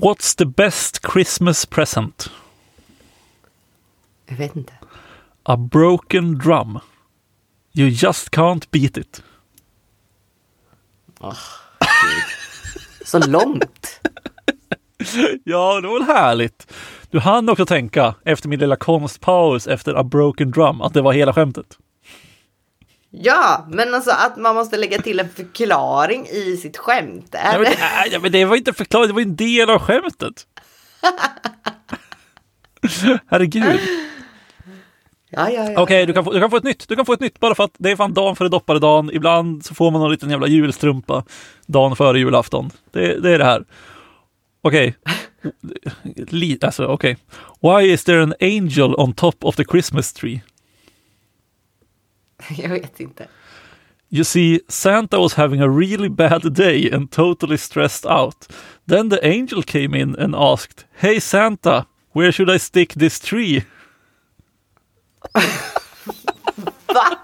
What's the best Christmas present? Jag vet inte. A broken drum. You just can't beat it. Så långt. Ja, det var väl härligt. Du hann också tänka efter min lilla konstpaus efter A broken drum att det var hela skämtet. Ja, men alltså att man måste lägga till en förklaring i sitt skämt. Är men, nej, ja, men det var inte förklarat, det var en del av skämtet. Herregud. Ja, ja, ja. Okej, du, kan få, du kan få ett nytt. Du kan få ett nytt bara för att det är fan dagen före dopparedagen. Ibland så får man någon liten jävla julstrumpa dagen före julafton. Det, det är det här. Okej. Li- Alltså, okej. Why is there an angel on top of the Christmas tree? Jag vet inte. You see, Santa was having a really bad day and totally stressed out. Then the angel came in and asked, Hey Santa, where should I stick this tree? Va?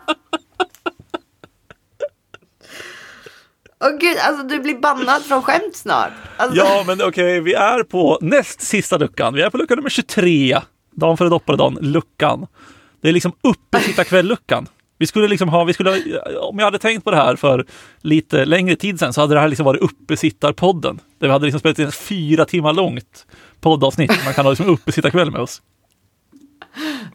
Åh gud, alltså du blir bannad från skämt snart. Alltså, Ja, men okej, vi är på näst sista luckan. Vi är på lucka nummer 23. Dagen före dopparedagen, luckan. Det är liksom uppesittarkväll-luckan. Vi skulle liksom ha, vi skulle, om jag hade tänkt på det här för lite längre tid sedan så hade det här liksom varit uppesittarpodden. Där vi hade liksom spelat in ett fyra timmar långt poddavsnitt. Man kan ha liksom uppesittarkväll med oss.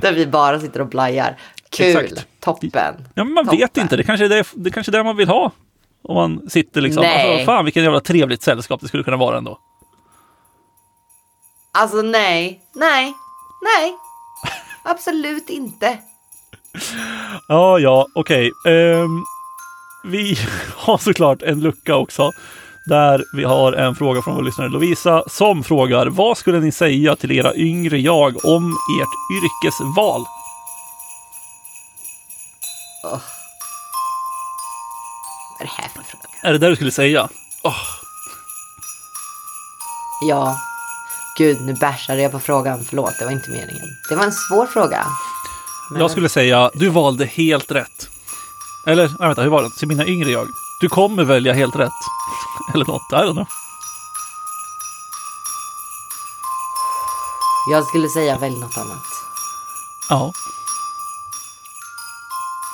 Där vi bara sitter och blajar. Kul, Exakt. toppen. Ja, men man Toppen. vet inte. Det kanske är det, det kanske är det man vill ha. Om man sitter liksom, Nej. alltså, fan vilket jävla trevligt sällskap det skulle kunna vara ändå. Alltså nej, nej, nej. Absolut inte. Ja, ja, okej. Ehm, vi har såklart en lucka också. Där vi har en fråga från vår lyssnare Lovisa som frågar Vad skulle ni säga till era yngre jag om ert yrkesval? Vad är det här för fråga? Är det det du skulle säga? Ja. Gud, nu bärsade jag på frågan. Förlåt, det var inte meningen. Det var en svår fråga. Men- Jag skulle säga du valde helt rätt. Eller, nej, vänta, hur var det? Till mina yngre jag. Du kommer välja helt rätt. Eller något, I don't know. Jag skulle säga välj något annat. Ja.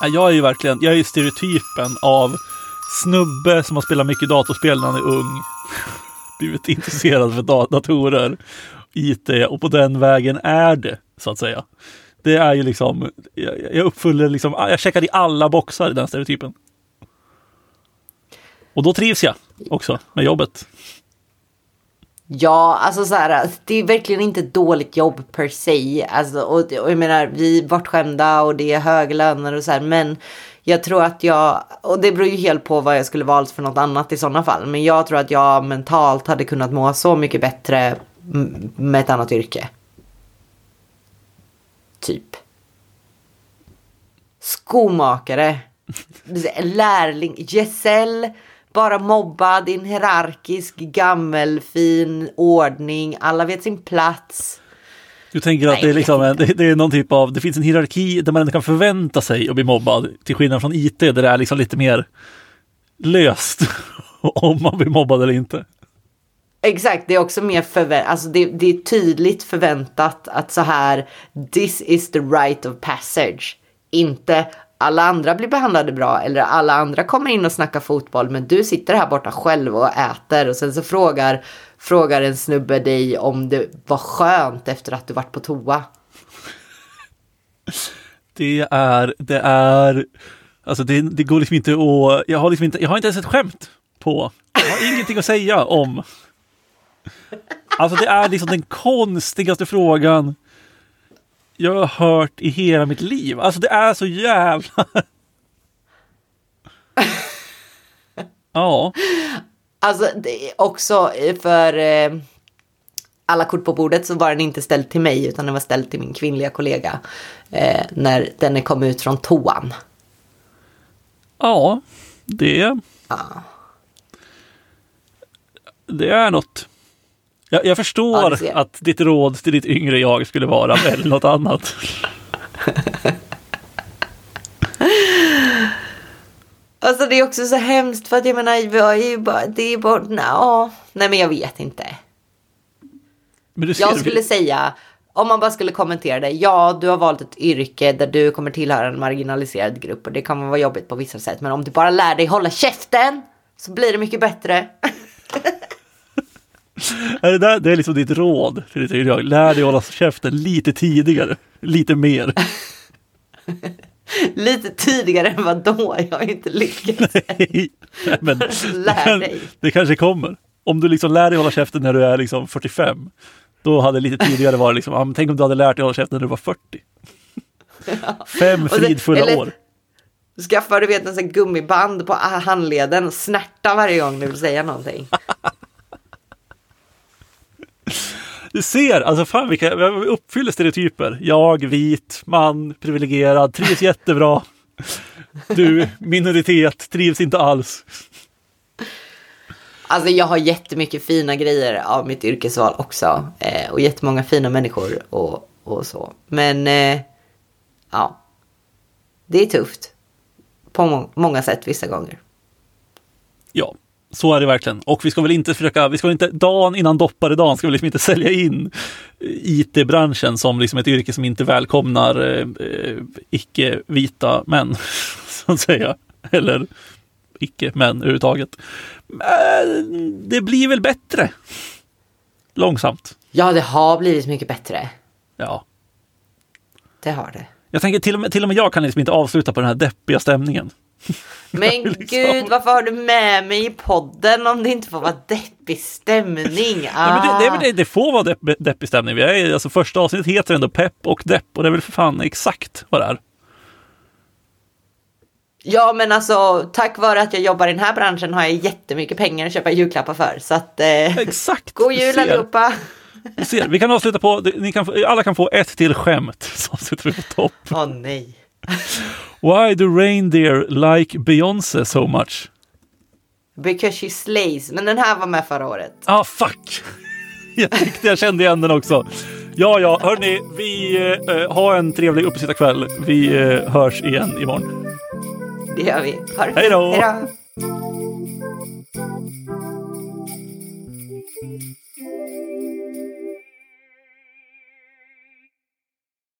Ja, Jag är ju verkligen, jag är ju stereotypen av snubbe som har spelat mycket datorspel när han är ung. Blivit intresserad för da- datorer, IT och på den vägen är det, så att säga. Det är ju liksom, jag, jag uppfyller liksom, ah, jag checkar i alla boxar i den stereotypen. Och då trivs jag också med jobbet. Ja, alltså så här, alltså, det är verkligen inte ett dåligt jobb per se. Alltså, och, och jag menar, vi är bortskämda och det är höga löner och så här, men jag tror att jag, och det beror ju helt på vad jag skulle valt för något annat i sådana fall, men jag tror att jag mentalt hade kunnat må så mycket bättre med ett annat yrke. Typ. Skomakare. Lärling. Gesäll. Bara mobbad i en hierarkisk, gammelfin ordning. Alla vet sin plats. Du tänker att det är, liksom en, det, det är någon typ av, det finns en hierarki där man ändå kan förvänta sig att bli mobbad. Till skillnad från IT där det är liksom lite mer löst om man blir mobbad eller inte. Exakt, det är också mer förväntat, alltså det, det är tydligt förväntat att så här, this is the right of passage. Inte alla andra blir behandlade bra eller alla andra kommer in och snackar fotboll men du sitter här borta själv och äter och sen så frågar, frågar en snubbe dig om det var skönt efter att du varit på toa. Det är, det är, alltså det, det går liksom inte att, jag har liksom inte, jag har inte ens ett skämt på, jag har ingenting att säga om. Alltså det är liksom den konstigaste frågan jag har hört i hela mitt liv. Alltså det är så jävla... Ja. Alltså det är också eh, för eh, alla kort på bordet så var den inte ställd till mig utan den var ställd till min kvinnliga kollega eh, när den kom ut från toan. Ja, det... Det är något. Jag, jag Ja, förstår jag. att ditt råd till ditt yngre jag skulle vara väl något annat. Alltså det är också så hemskt för att jag menar, jag är ju bara, det är bara, ja, nej men jag vet inte. Jag skulle säga, om man bara skulle kommentera det, ja, du har valt ett yrke där du kommer tillhöra en marginaliserad grupp och det kan vara jobbigt på vissa sätt. Men om du bara lär dig hålla käften så blir det mycket bättre. det, där, det är liksom ditt råd till ditt yrke. Lär dig hålla käften lite tidigare, lite mer. Lite tidigare än vad då? Jag har inte lyckats. Nej, men det, Lär dig. det kanske kommer. Om du liksom lär dig hålla käften när du är liksom 45, då hade lite tidigare varit liksom, ah, tänk om du hade lärt dig hålla käften när du var 40. Fem fridfulla eller- år. Skaffa du vet en sån gummiband på handleden snärta varje gång du vill säga någonting. Du ser, alltså fan vilka, vi uppfyller stereotyper. Jag, vit, man, privilegierad, trivs jättebra. Du, minoritet, trivs inte alls. Alltså jag har jättemycket fina grejer av mitt yrkesval också. Eh, och jättemånga fina människor och, och så. Men eh, ja, det är tufft. På må- många sätt vissa gånger. Ja, så är det verkligen. Och vi ska väl inte försöka, vi ska inte, dagen innan dopparedagen ska vi liksom inte sälja in IT-branschen som liksom ett yrke som inte välkomnar eh, eh, icke-vita män, så att säga. Eller icke-män överhuvudtaget. Men det blir väl bättre. Långsamt. Ja, det har blivit mycket bättre. Ja. Det har det. Jag tänker till och med, till och med jag kan liksom inte avsluta på den här deppiga stämningen. Men Liksom. gud, varför har du med mig i podden om det inte får vara deppig stämning? Ah. Nej, men det, det, väl det, det får vara depp, deppig stämning. Vi är, alltså, första avsnittet heter ändå pepp och depp och det är väl för fan exakt vad det är. Ja, men alltså tack vare att jag jobbar i den här branschen har jag jättemycket pengar att köpa julklappar för. Så att, eh, Exakt! god jul allihopa! Vi kan avsluta på, ni kan, alla kan få ett till skämt. Så avslutar vi på topp. Åh nej. Why do reindeer like Beyoncé so much? Because she slays. Men den här var med förra året. Ah, fuck! Jag tyckte jag kände igen den också. Ja, ja, hörni, vi eh, har en trevlig uppesittarkväll. Vi eh, hörs igen imorgon. Det gör vi. Hej då!